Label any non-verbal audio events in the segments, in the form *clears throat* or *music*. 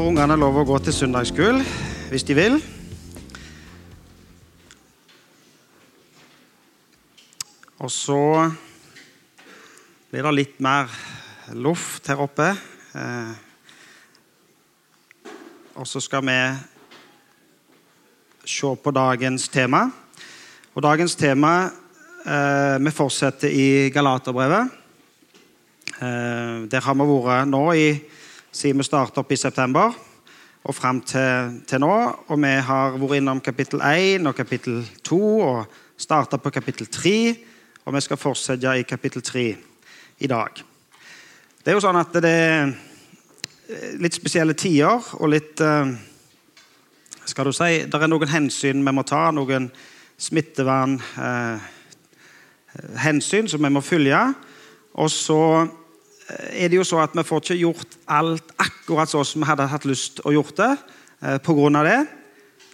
får ungene lov å gå til søndagsskolen hvis de vil. Og så blir det litt mer luft her oppe. Eh, og så skal vi se på dagens tema. Og dagens tema eh, Vi fortsetter i Galaterbrevet. Eh, der har vi vært nå i, siden vi starta opp i september og fram til, til, nå. Og vi har vært innom kapittel 1 og kapittel 2 og starta på kapittel 3. Og vi skal fortsette i kapittel 3 i dag. Det er jo sånn at det er litt spesielle tider og litt eh, Skal du si Det er noen hensyn vi må ta, noen smittevernhensyn eh, som vi må følge. Og så er det jo så at vi får ikke gjort alt akkurat sånn som vi hadde hatt lyst til å gjort det eh, pga. det.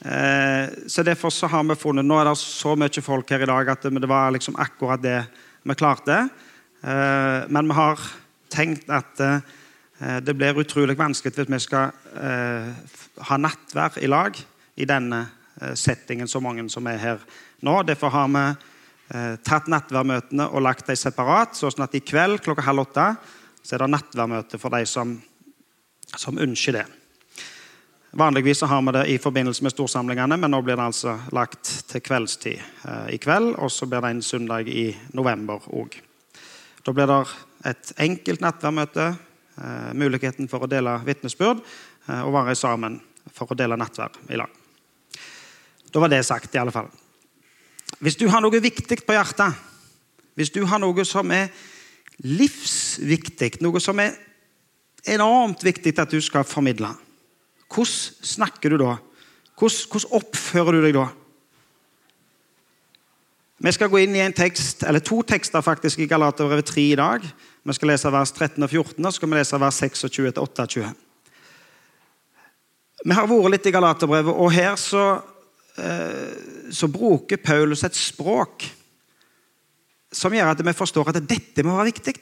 Eh, så Derfor så har vi funnet Nå er det så mye folk her i dag at det, var liksom akkurat det vi klarte. Eh, men vi har tenkt at eh, det blir utrolig vanskelig hvis vi skal eh, ha nattvær i lag i denne eh, settingen, så mange som er her nå. Derfor har vi tatt nattværmøtene og lagt dem separat, sånn at i kveld klokka halv åtte så er det nattverdmøte for de som, som ønsker det. Vanligvis har vi det i forbindelse med storsamlingene, men nå blir det altså lagt til kveldstid eh, i kveld. Og så blir det en søndag i november òg. Da blir det et enkelt nattverdmøte, eh, muligheten for å dele vitnesbyrd eh, og være sammen for å dele nattverd i lag. Da var det sagt, i alle fall. Hvis du har noe viktig på hjertet, hvis du har noe som er livsviktig, noe som er enormt viktig at du skal formidle. Hvordan snakker du da? Hvordan, oppfører du deg da? Vi skal gå inn i en tekst, eller to tekster faktisk i Galaterbrevet 3 i dag. Vi skal lese vers 13 og 14, og så skal vi lese vers 26 til 28. Vi har vært litt i Galaterbrevet, og her så, eh, så bruker Paulus et språk som gjør at vi forstår at dette må være viktig.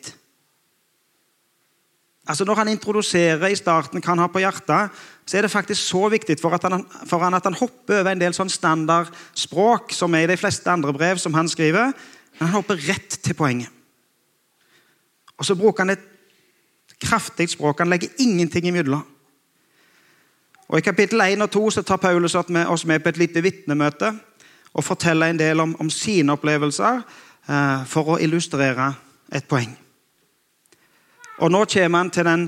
Altså Når han introduserer i starten hva han har på hjertet, så er det faktisk så viktig for, han, for han at han hopper over en del sånn standardspråk som er i de fleste andre brev som han skriver. Men han hopper rett til poenget. Og så bruker han et kraftig språk. Han legger ingenting imellom. Og I kapittel 1 og 2 så tar Paulus oss med på et lite vitnemøte og forteller en del om, om sine opplevelser for å illustrere et poeng. Og Nå kommer han til den,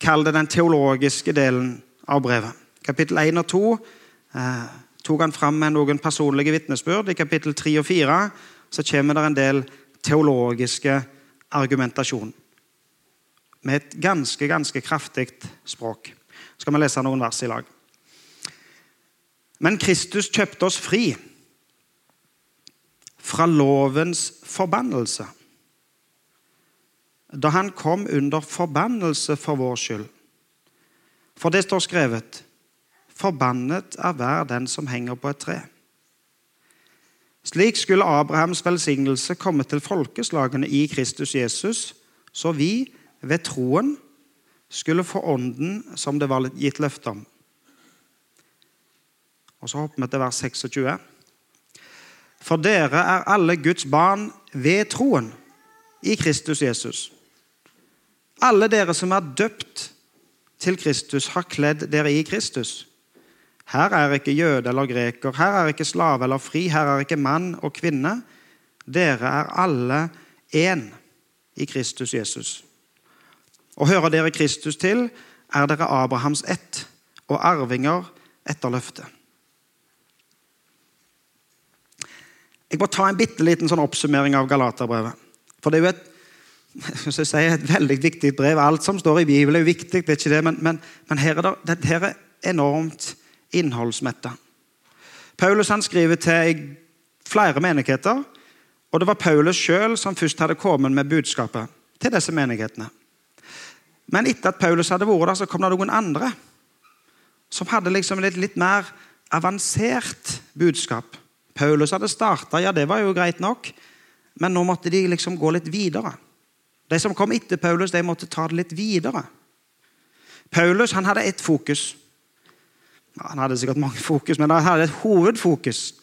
den teologiske delen av brevet. Kapittel 1 og 2 eh, tok han fram med noen personlige vitnesbyrd. I kapittel 3 og 4 så kommer det en del teologiske argumentasjon. Med et ganske, ganske kraftig språk. Skal vi lese noen vers i lag. Men Kristus kjøpte oss fri fra lovens forbannelse. Da han kom under forbannelse for vår skyld. For det står skrevet:" Forbannet er hver den som henger på et tre. Slik skulle Abrahams velsignelse komme til folkeslagene i Kristus Jesus, så vi ved troen skulle få ånden som det var gitt løfte om. Og Så hopper vi til vers 26. For dere er alle Guds barn ved troen i Kristus Jesus. Alle dere som er døpt til Kristus, har kledd dere i Kristus. Her er ikke jøde eller greker, her er ikke slave eller fri, her er ikke mann og kvinne. Dere er alle én i Kristus Jesus. Og hører dere Kristus til, er dere Abrahams ett og arvinger etter løftet. Jeg må ta en bitte liten sånn oppsummering av Galaterbrevet. For det er jo et, *laughs* si, et, veldig viktig brev. Alt som står i Bibelen, er jo viktig, det er ikke det, men, men, men her er det, her er enormt innholdsmetta. Paulus han skriver til flere menigheter, og det var Paulus sjøl som først hadde kommet med budskapet til disse menighetene. Men etter at Paulus hadde vært der, så kom det noen andre som hadde liksom et litt mer avansert budskap. Paulus hadde starta, ja, det var jo greit nok, men nå måtte de liksom gå litt videre. De som kom etter Paulus, de måtte ta det litt videre. Paulus han hadde ett fokus. Han hadde sikkert mange fokus, men han hadde et hovedfokus.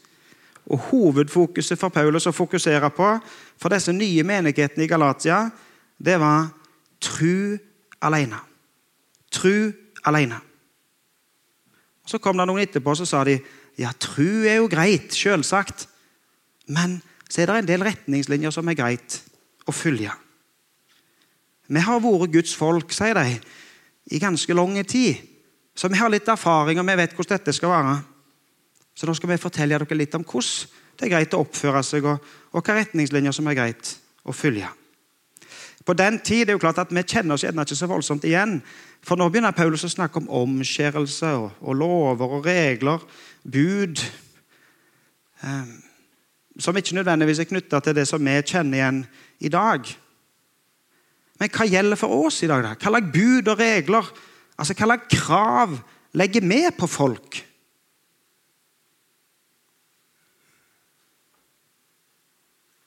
Og Hovedfokuset for Paulus å fokusere på for disse nye menighetene i Galatia, det var tru alene. Tru alene. Så kom det noen etterpå og sa de, ja, tru er jo greit, selvsagt. Men så er det en del retningslinjer som er greit å følge. Vi har vært Guds folk, sier de, i ganske lang tid. Så vi har litt erfaring, og vi vet hvordan dette skal være. Så nå skal vi fortelle dere litt om hvordan det er greit å oppføre seg, og, og hvilke retningslinjer som er greit å følge. På den tid er jo klart at Vi kjenner oss gjerne ikke så voldsomt igjen. For nå begynner Paulus å snakke om omskjærelse og, og, lover og regler, bud, eh, som ikke nødvendigvis er knytta til det som vi kjenner igjen i dag. Men hva gjelder for oss i dag? da? Hva slags bud og regler, altså hva slags krav legger vi på folk?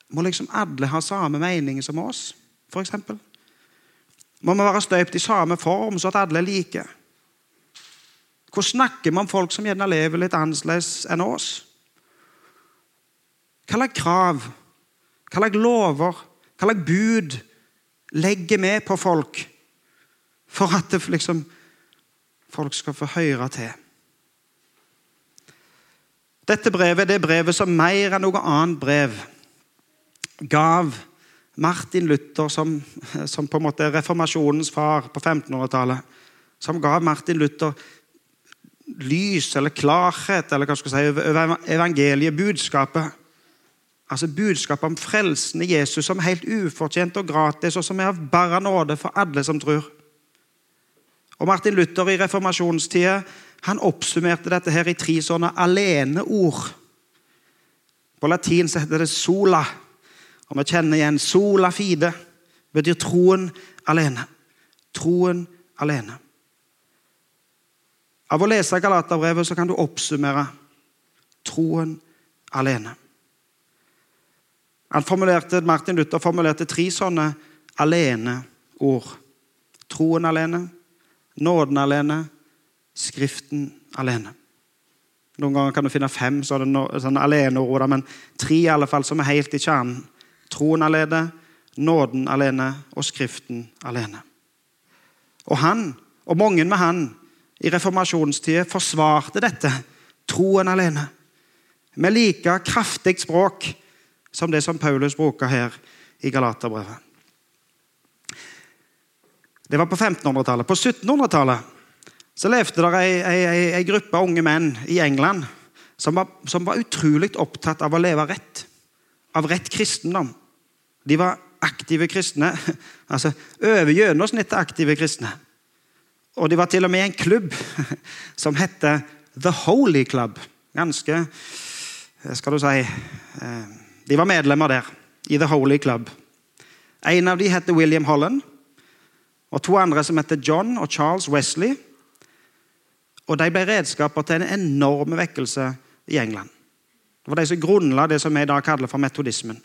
Må liksom alle ha samme mening som oss, f.eks.? Må vi være støypt i samme form, så at alle er like? Hvordan snakker vi om folk som gjerne lever litt annerledes enn oss? Hva slags krav, hva slags lover, hva slags bud legger vi på folk for at det liksom, folk skal få høre til? Dette brevet det er brevet som mer enn noe annet brev gav Martin Luther, som, som på en måte er reformasjonens far på 1500-tallet, som gav Martin Luther lys eller klarhet eller hva skal jeg si, over evangeliet, budskapet. Altså Budskapet om frelsen i Jesus som helt ufortjent og gratis, og som er av bare nåde for alle som tror. Og Martin Luther i reformasjonstida han oppsummerte dette her i tre sånne aleneord. På latin så heter det 'sola'. Og vi kjenner igjen sola fide betyr troen alene. Troen alene. Av å lese Galaterbrevet så kan du oppsummere troen alene. Martin Luther formulerte tre sånne alene-ord. Troen alene, nåden alene, Skriften alene. Noen ganger kan du finne fem sånne, sånne aleneord, men tre i alle fall som er helt i kjernen troen alene, nåden alene og Skriften alene. Og han, og mange med han, i reformasjonstida forsvarte dette, troen alene, med like kraftig språk som det som Paulus bruker her i Galaterbrevet. Det var på 1500-tallet. På 1700-tallet så levde det ei, ei, ei, gruppe unge menn i England som var, som var utrolig opptatt av å leve rett av rett kristendom. De var aktive kristne. *laughs* altså Over gjennomsnittet aktive kristne. Og de var til og med i en klubb *laughs* som heter The Holy Club. Ganske eh, skal du si eh, De var medlemmer der, i The Holy Club. En av dem heter William Holland, og to andre som heter John og Charles Wesley. Og De ble redskaper til en enorm vekkelse i England. Det var de som grunnla det som vi i dag kaller for metodismen.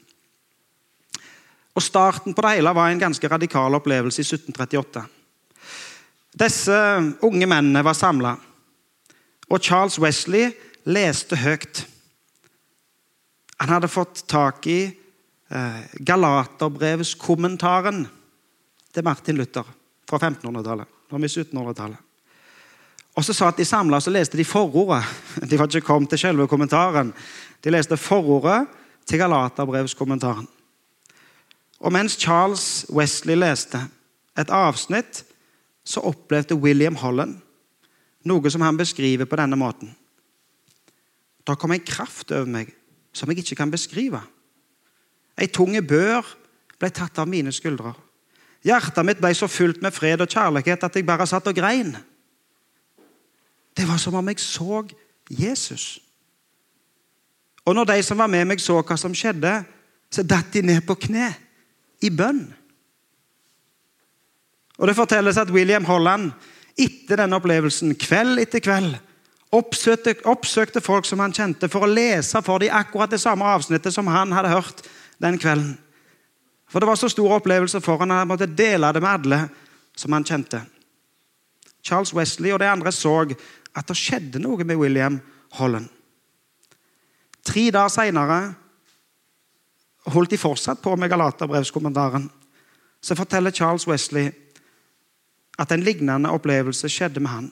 Og Starten på det hele var en ganske radikal opplevelse i 1738. Disse unge mennene var samla, og Charles Wesley leste høyt. Han hadde fått tak i eh, Galaterbrevets til Martin Luther fra 1500-tallet. Nå er vi 1700-tallet. Og så sa at De samla og leste de forordet. *laughs* De var ikke kommet til selve kommentaren. De leste forordet til Galaterbrevskommentaren. Og mens Charles Wesley leste et avsnitt, så opplevde William Holland noe som han beskriver på denne måten. Da kom en kraft over meg som jeg ikke kan beskrive. Ei tunge bør ble tatt av mine skuldre. Hjertet mitt ble så fullt med fred og kjærlighet at jeg bare satt og grein. Det var som om jeg så Jesus. Og når de som var med meg, så hva som skjedde, så datt de ned på kne i bønn. Og Det fortelles at William Holland etter denne opplevelsen, kveld etter kveld, oppsøkte, oppsøkte folk som han kjente, for å lese for dem akkurat det samme avsnittet som han hadde hørt den kvelden. For det var så stor opplevelse for han at han måtte dele det med alle som han kjente. Charles Wesley og de andre så at det skjedde noe med William Holland. Tre dager seinere holdt de fortsatt på med Galaterbrevskommentaren. Så forteller Charles Wesley at en lignende opplevelse skjedde med han.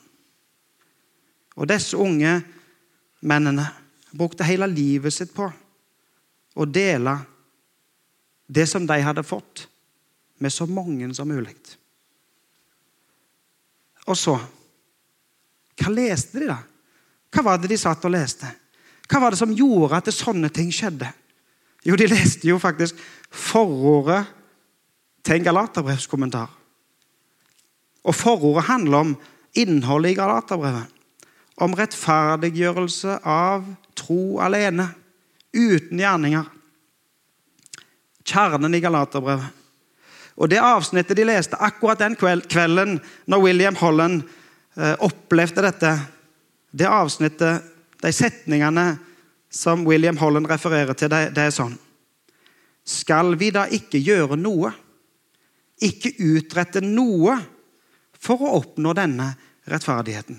Og disse unge mennene brukte hele livet sitt på å dele det som de hadde fått, med så mange som mulig. Og så Hva leste de, da? Hva var det de satt og leste? Hva var det som gjorde at sånne ting skjedde? Jo, de leste jo faktisk forordet til en Galaterbrevskommentar. Og forordet handler om innholdet i Galaterbrevet. Om rettferdiggjørelse av tro alene, uten gjerninger. Kjernen i Galaterbrevet. Og Det avsnittet de leste akkurat den kvelden når William Holland eh, opplevde dette, det avsnittet, de setningene som William Holland refererer til, det, det er sånn Skal vi da ikke gjøre noe? Ikke utrette noe for å oppnå denne rettferdigheten?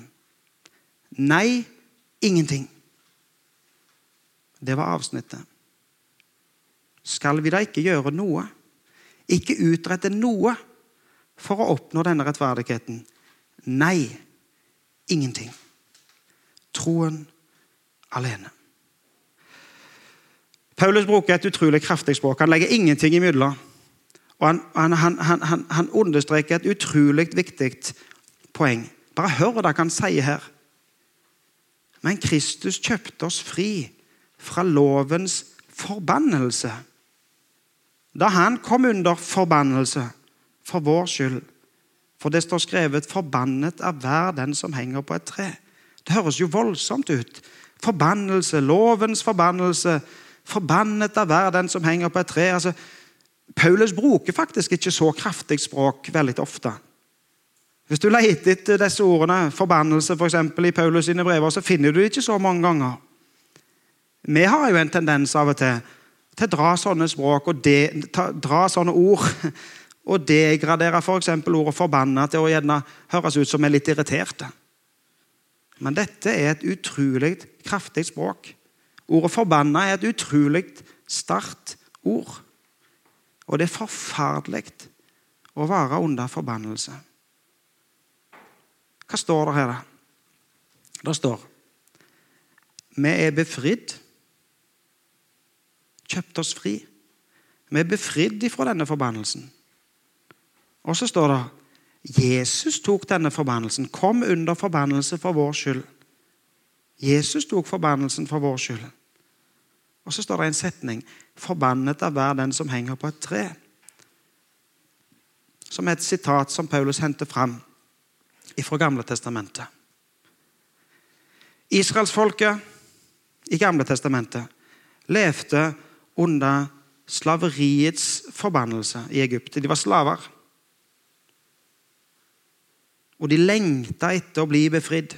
Nei, ingenting. Det var avsnittet. Skal vi da ikke gjøre noe? Ikke utrette noe for å oppnå denne rettferdigheten? Nei, ingenting. Troen alene. Paulus bruker et utrolig kraftig språk. Han legger ingenting imellom. Og han, han, han, han, understreker et utrolig viktig poeng. Bare hør hva han sier her. Men Kristus kjøpte oss fri fra lovens forbannelse. Da han kom under forbannelse for vår skyld. For det står skrevet 'Forbannet er hver den som henger på et tre'. Det høres jo voldsomt ut. Forbannelse, lovens forbannelse, Forbannet av hver den som henger på et tre. Altså, Paulus bruker faktisk ikke så kraftig språk veldig ofte. Hvis du leter etter disse ordene, forbannelse for eksempel, i Paulus sine brever, så finner du det ikke så mange ganger. Vi har jo en tendens av og til til å dra sånne språk og de, ta, dra sånne ord *laughs* og degradere f.eks. For ordet 'forbanna' til å gjerne høres ut som vi er litt irriterte. Men dette er et utrolig kraftig språk. Ordet 'forbanna' er et utrolig sterkt ord. Og det er forferdelig å være under forbannelse. Hva står det her, da? Det står Vi er befridd. Kjøpt oss fri. Vi er befridd ifra denne forbannelsen. Og så står det Jesus tok denne forbannelsen, kom under forbannelse for vår skyld. Jesus tok forbannelsen for vår skyld. Og så står det en setning 'Forbannet er hver den som henger på et tre'. Som er et sitat som Paulus henter fram fra Gamle testamentet. Israelsfolket i Gamle testamentet levde under slaveriets forbannelse i Egypt. De var slaver. Og de lengta etter å bli befridd.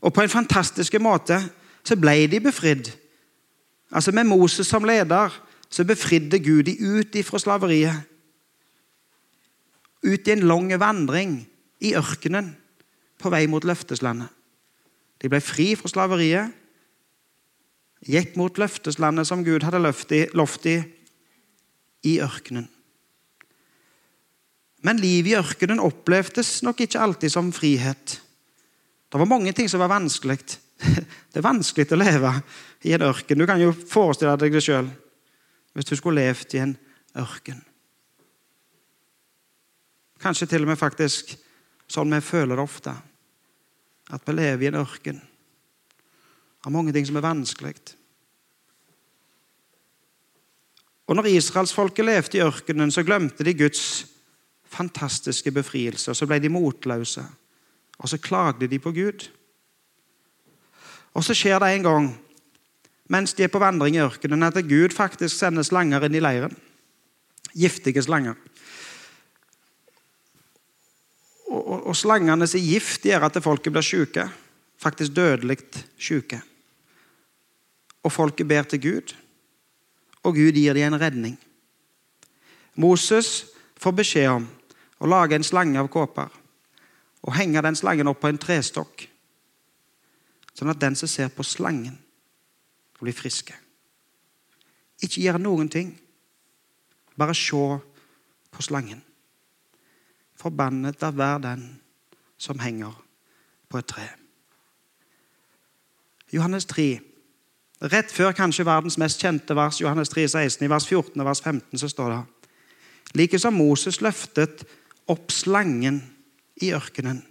Og på en fantastisk måte så ble de befridd. Altså Med Moses som leder så befridde Gud de ut ifra slaveriet. Ut i en lang vandring i ørkenen på vei mot løfteslandet. De ble fri fra slaveriet, gikk mot løfteslandet som Gud hadde lovt i, i ørkenen. Men livet i ørkenen opplevdes nok ikke alltid som frihet. Det var mange ting som var vanskelig. Det er vanskelig å leve i en ørken. Du kan jo forestille deg det sjøl hvis du skulle levd i en ørken. Kanskje til og med faktisk sånn vi føler det ofte. At vi lever i en ørken av mange ting som er vanskelig. Og når israelsfolket levde i ørkenen, så glemte de Guds fantastiske befrielse. og Så ble de motløse, og så klagde de på Gud. Og så skjer det en gang mens de er på vandring i ørkenen, at Gud faktisk sender slanger inn i leiren. Giftige slanger. Og, og, og slangenes gift gjør at folket blir syke. Faktisk dødelig syke. Og folket ber til Gud, og Gud gir dem en redning. Moses får beskjed om å lage en slange av kåper. og henge den slangen opp på en trestokk, sånn at den som ser på slangen, blir friske. Ikke gjøre noen ting. Bare se på slangen. Forbannet av hver den som henger på et tre. Johannes 3. Rett før kanskje verdens mest kjente vers, Johannes 3, 16, i vers 14 og vers 15, så står det Like som Moses løftet opp slangen i ørkenen,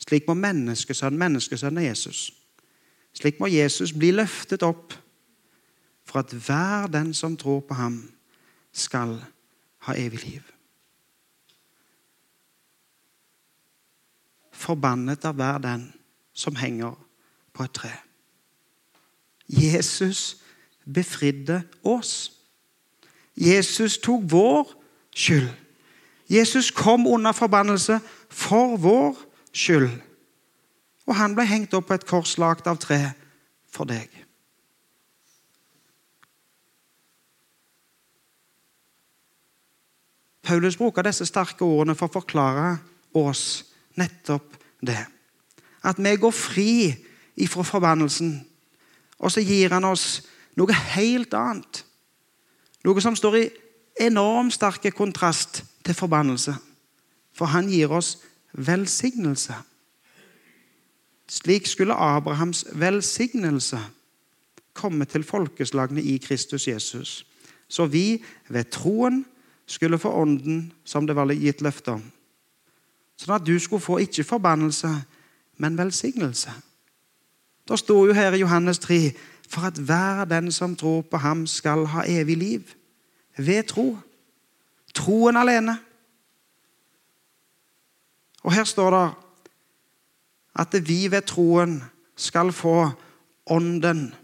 slik må menneskesønnen, menneskesønnen Jesus, slik må Jesus bli løftet opp for at hver den som tror på ham, skal ha evig liv. Forbannet av hver den som henger på et tre. Jesus befridde oss. Jesus tok vår skyld. Jesus kom under forbannelse for vår skyld. Og han ble hengt opp på et kors lagd av tre for deg. Paulus bruker disse sterke ordene for å forklare oss nettopp det. At vi går fri ifra forbannelsen. Og så gir han oss noe helt annet. Noe som står i enormt sterk kontrast til forbannelse. For han gir oss velsignelse. Slik skulle Abrahams velsignelse komme til folkeslagene i Kristus Jesus. Så vi ved troen skulle få ånden som det var gitt løfte om. Sånn at du skulle få ikke forbannelse, men velsignelse. Det står jo her i Johannes 3 for at hver den som tror på ham, skal ha evig liv. Ved tro. Troen alene. Og her står det at vi ved troen skal få ånden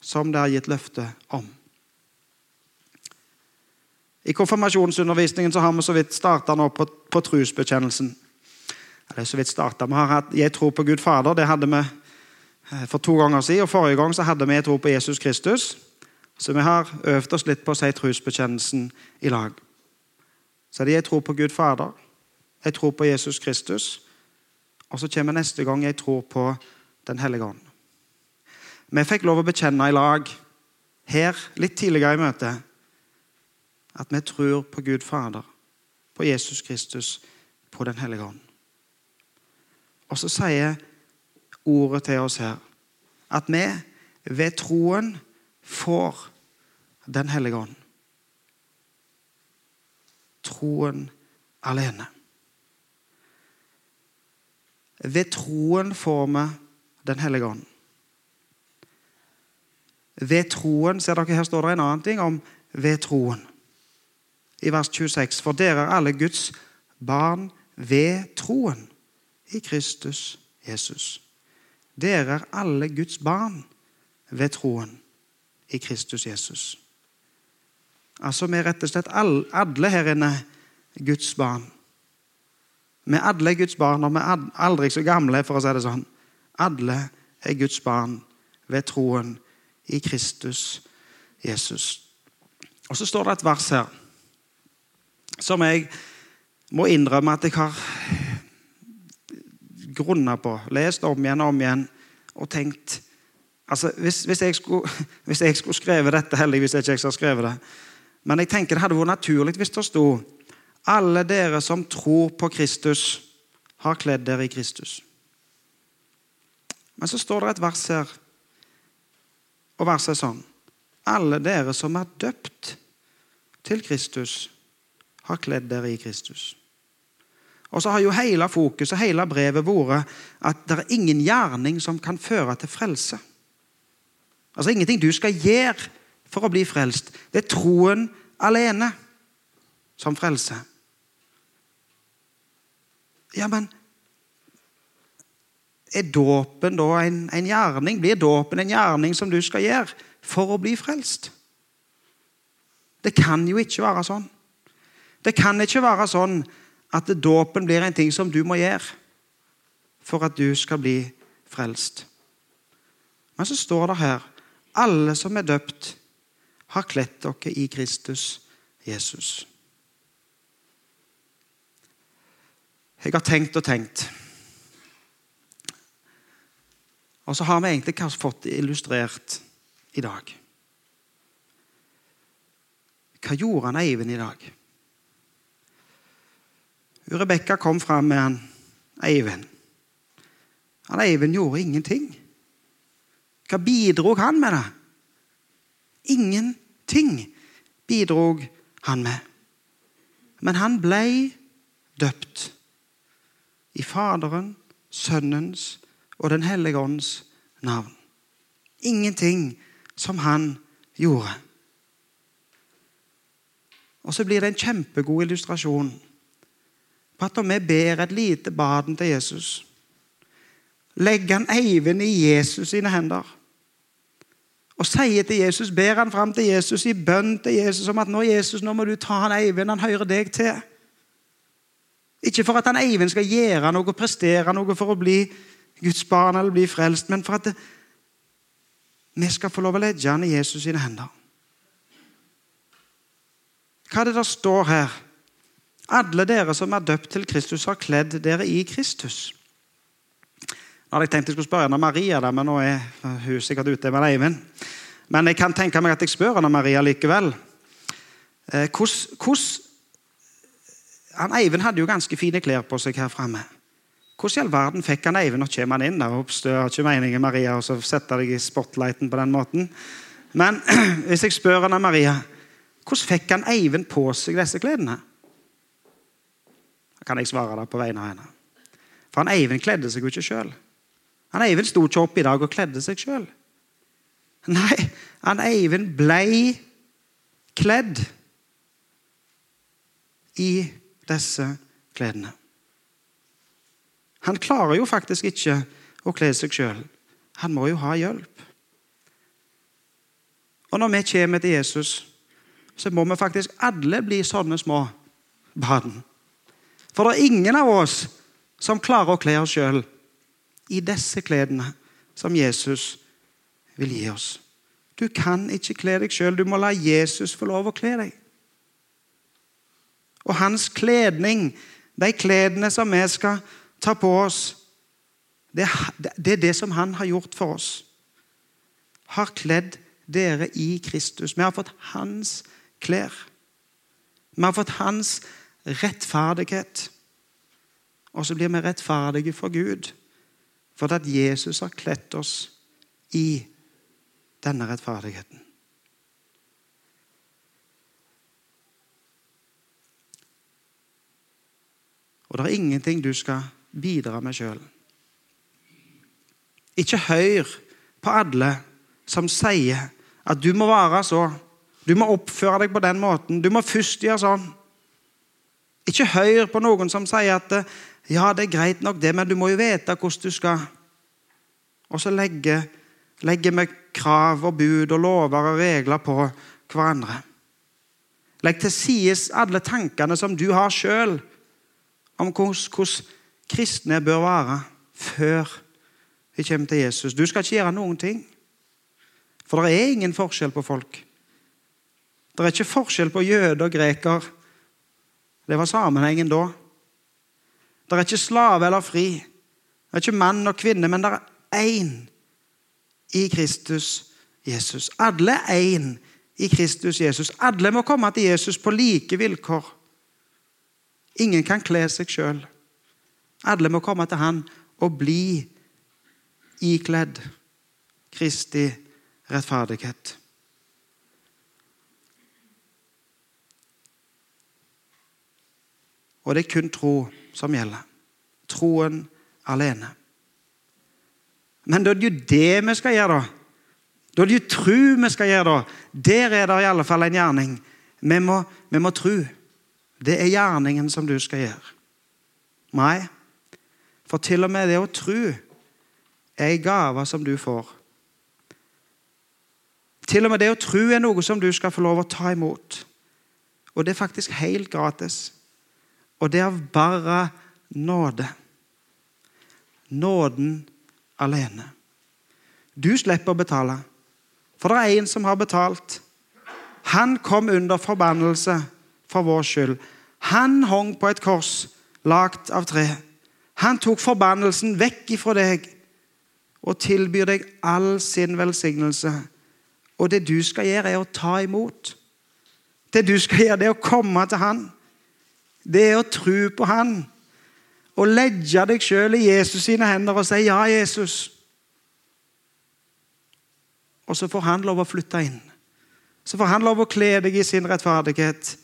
som det er gitt løfte om. I konfirmasjonsundervisningen så har vi så vidt starta på, på trosbekjennelsen. Eller så vidt startet. Vi har hatt 'Jeg tror på Gud Fader'. Det hadde vi eh, for to ganger siden. Og Forrige gang så hadde vi 'Jeg tror på Jesus Kristus'. Så vi har øvd oss litt på å si trosbekjennelsen i lag. Så er det 'Jeg tror på Gud Fader'. Jeg tror på Jesus Kristus. Og så kommer neste gang 'Jeg tror på Den hellige ånd'. Vi fikk lov å bekjenne i lag her litt tidligere i møtet at vi tror på Gud Fader, på Jesus Kristus, på Den hellige ånd. Og så sier ordet til oss her at vi ved troen får Den hellige ånd. Troen alene. Ved troen får vi Den hellige ånd. Ved troen ser dere Her står det en annen ting om ved troen i vers 26. For dere er alle Guds barn ved troen i Kristus Jesus. Dere er alle Guds barn ved troen i Kristus Jesus. Altså, Vi er rett og slett alle her inne Guds barn. Vi er alle Guds barn, og vi er aldri så gamle, for å si det sånn. Alle er Guds barn ved troen i Kristus Jesus. Og Så står det et vers her som jeg må innrømme at jeg har grunna på, lest om igjen og om igjen og tenkt altså, hvis, hvis, jeg skulle, hvis jeg skulle skrevet dette Heldigvis er ikke jeg som har skrevet det. Men jeg tenker det hadde vært naturlig hvis det sto alle dere som tror på Kristus, har kledd dere i Kristus. Men så står det et vers her, og verset er sånn Alle dere som er døpt til Kristus, har kledd dere i Kristus. Og så har jo hele fokuset, hele brevet, vært at det er ingen gjerning som kan føre til frelse. Altså ingenting du skal gjøre for å bli frelst. Det er troen alene som frelser. Ja, men er dåpen da en, en gjerning? Blir dåpen en gjerning som du skal gjøre for å bli frelst? Det kan jo ikke være sånn. Det kan ikke være sånn at dåpen blir en ting som du må gjøre for at du skal bli frelst. Men så står det her alle som er døpt, har kledd dere i Kristus Jesus. Jeg har tenkt og tenkt. Og så har vi egentlig fått illustrert i dag. Hva gjorde han Eivind i dag? Rebekka kom fram med han Eivind. Han Eivind gjorde ingenting. Hva bidrog han med, da? Ingenting bidrog han med. Men han ble døpt i Faderen, Sønnens og Den hellige ånds navn. Ingenting som han gjorde. Og så blir det en kjempegod illustrasjon på at når vi ber et lite baden til Jesus, legger han Eivind i Jesus sine hender og sier til Jesus, ber han fram til Jesus i bønn til Jesus om at nå Jesus, nå må du ta han Eivind, han hører deg til. Ikke for at han Eivind skal gjøre noe, prestere noe for å bli Guds barn eller bli frelst, men for at vi skal få lov å legge han i Jesus sine hender. Hva er det der står her? Alle dere som er døpt til Kristus, har kledd dere i Kristus. Nå hadde jeg tenkt jeg skulle spørre Anna Maria, der, men nå er hun sikkert ute med Eivind. Men jeg kan tenke meg at jeg spør Anna Maria likevel. Eh, hvordan han Eivind hadde jo ganske fine klær på seg her framme. Hvordan i all verden fikk han Eivind? Nå kommer han inn og har ikke meningen Maria, og så setter deg i spotlighten på den måten. Men *clears throat* hvis jeg spør Anna Maria hvordan fikk han Eivind på seg disse klærne? Da kan jeg svare det på vegne av henne. For han Eivind kledde seg jo ikke sjøl. Han Eivind sto ikke opp i dag og kledde seg sjøl. Nei, han Eivind blei kledd i disse klærne. Han klarer jo faktisk ikke å kle seg sjøl. Han må jo ha hjelp. Og når vi kommer til Jesus, så må vi faktisk alle bli sånne små barn. For det er ingen av oss som klarer å kle oss sjøl i disse klærne som Jesus vil gi oss. Du kan ikke kle deg sjøl. Du må la Jesus få lov å kle deg. Og hans kledning, de kledene som vi skal ta på oss, det, det er det som han har gjort for oss. Har kledd dere i Kristus. Vi har fått hans klær. Vi har fått hans rettferdighet. Og så blir vi rettferdige for Gud. For at Jesus har kledd oss i denne rettferdigheten. Og det er ingenting du skal bidra med sjøl. Ikke hør på alle som sier at du må være så. Du må oppføre deg på den måten. Du må først gjøre sånn. Ikke hør på noen som sier at ja, det er greit nok, det, men du må jo vite hvordan du skal. Og så legger vi krav og bud og lover og regler på hverandre. Legg til side alle tankene som du har sjøl om hvordan kristne bør være før vi kommer til Jesus. Du skal ikke gjøre noen ting. For det er ingen forskjell på folk. Det er ikke forskjell på jøde og greker. Det var sammenhengen da. Det er ikke slave eller fri. Det er ikke mann og kvinne, men det er én i Kristus Jesus. Alle er én i Kristus Jesus. Alle må komme til Jesus på like vilkår. Ingen kan kle seg sjøl. Alle må komme til Han og bli ikledd Kristi rettferdighet. Og det er kun tro som gjelder. Troen alene. Men da er det jo det vi skal gjøre, da. Da er det jo tro vi skal gjøre, da. Der er det i alle fall en gjerning. Vi må, vi må tro. Det er gjerningen som du skal gjøre. Nei, for til og med det å tro er en gave som du får. Til og med det å tro er noe som du skal få lov å ta imot. Og det er faktisk helt gratis. Og det er av bare nåde. Nåden alene. Du slipper å betale, for det er en som har betalt. Han kom under forbannelse for vår skyld. Han hang på et kors lagt av tre. Han tok forbannelsen vekk ifra deg og tilbyr deg all sin velsignelse. Og det du skal gjøre, er å ta imot. Det du skal gjøre, det er å komme til Han. Det er å tro på Han. Og legge deg sjøl i Jesus sine hender og si 'Ja, Jesus'. Og så får han lov å flytte inn. Så får han lov å kle deg i sin rettferdighet.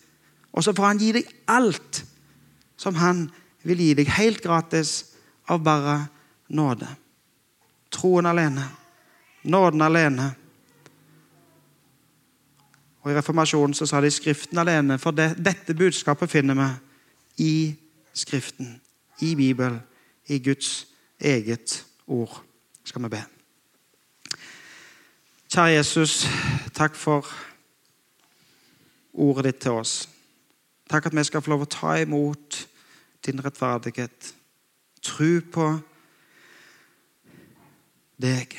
Og så får han gi deg alt som han vil gi deg, helt gratis, av bare nåde. Troen alene. Nåden alene. Og I reformasjonen så sa de 'Skriften alene', for det, dette budskapet finner vi i Skriften, i Bibelen, i Guds eget ord. Skal vi be. Kjære Jesus, takk for ordet ditt til oss. Takk at vi skal få lov å ta imot din rettferdighet. Tro på deg.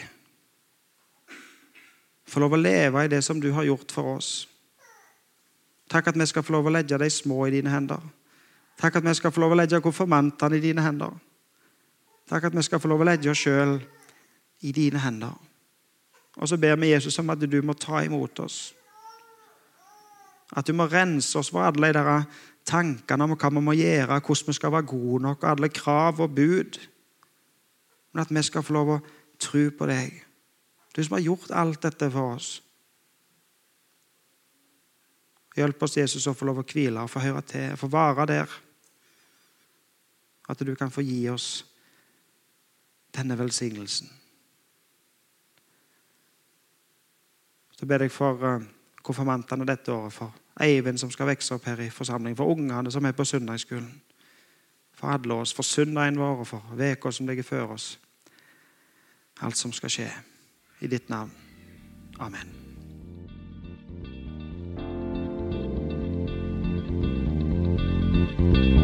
Få lov å leve i det som du har gjort for oss. Takk at vi skal få lov å legge de små i dine hender. Takk at vi skal få lov å legge konfirmantene i dine hender. Takk at vi skal få lov å legge oss sjøl i dine hender. Og så ber vi Jesus om at du må ta imot oss. At du må rense oss for alle de tankene om hva vi må gjøre, hvordan vi skal være gode nok, alle krav og bud. Men at vi skal få lov å tro på deg. Du som har gjort alt dette for oss. Hjelp oss, Jesus, å få lov å hvile og få høre til, få være der. At du kan få gi oss denne velsignelsen. Så ber jeg for eh, konfirmantene dette året, for Eivind som skal vokse opp her i forsamlingen, for ungene som er på søndagsskolen, for alle oss, for søndagen vår og for uka som ligger før oss. Alt som skal skje. I ditt navn. Amen. thank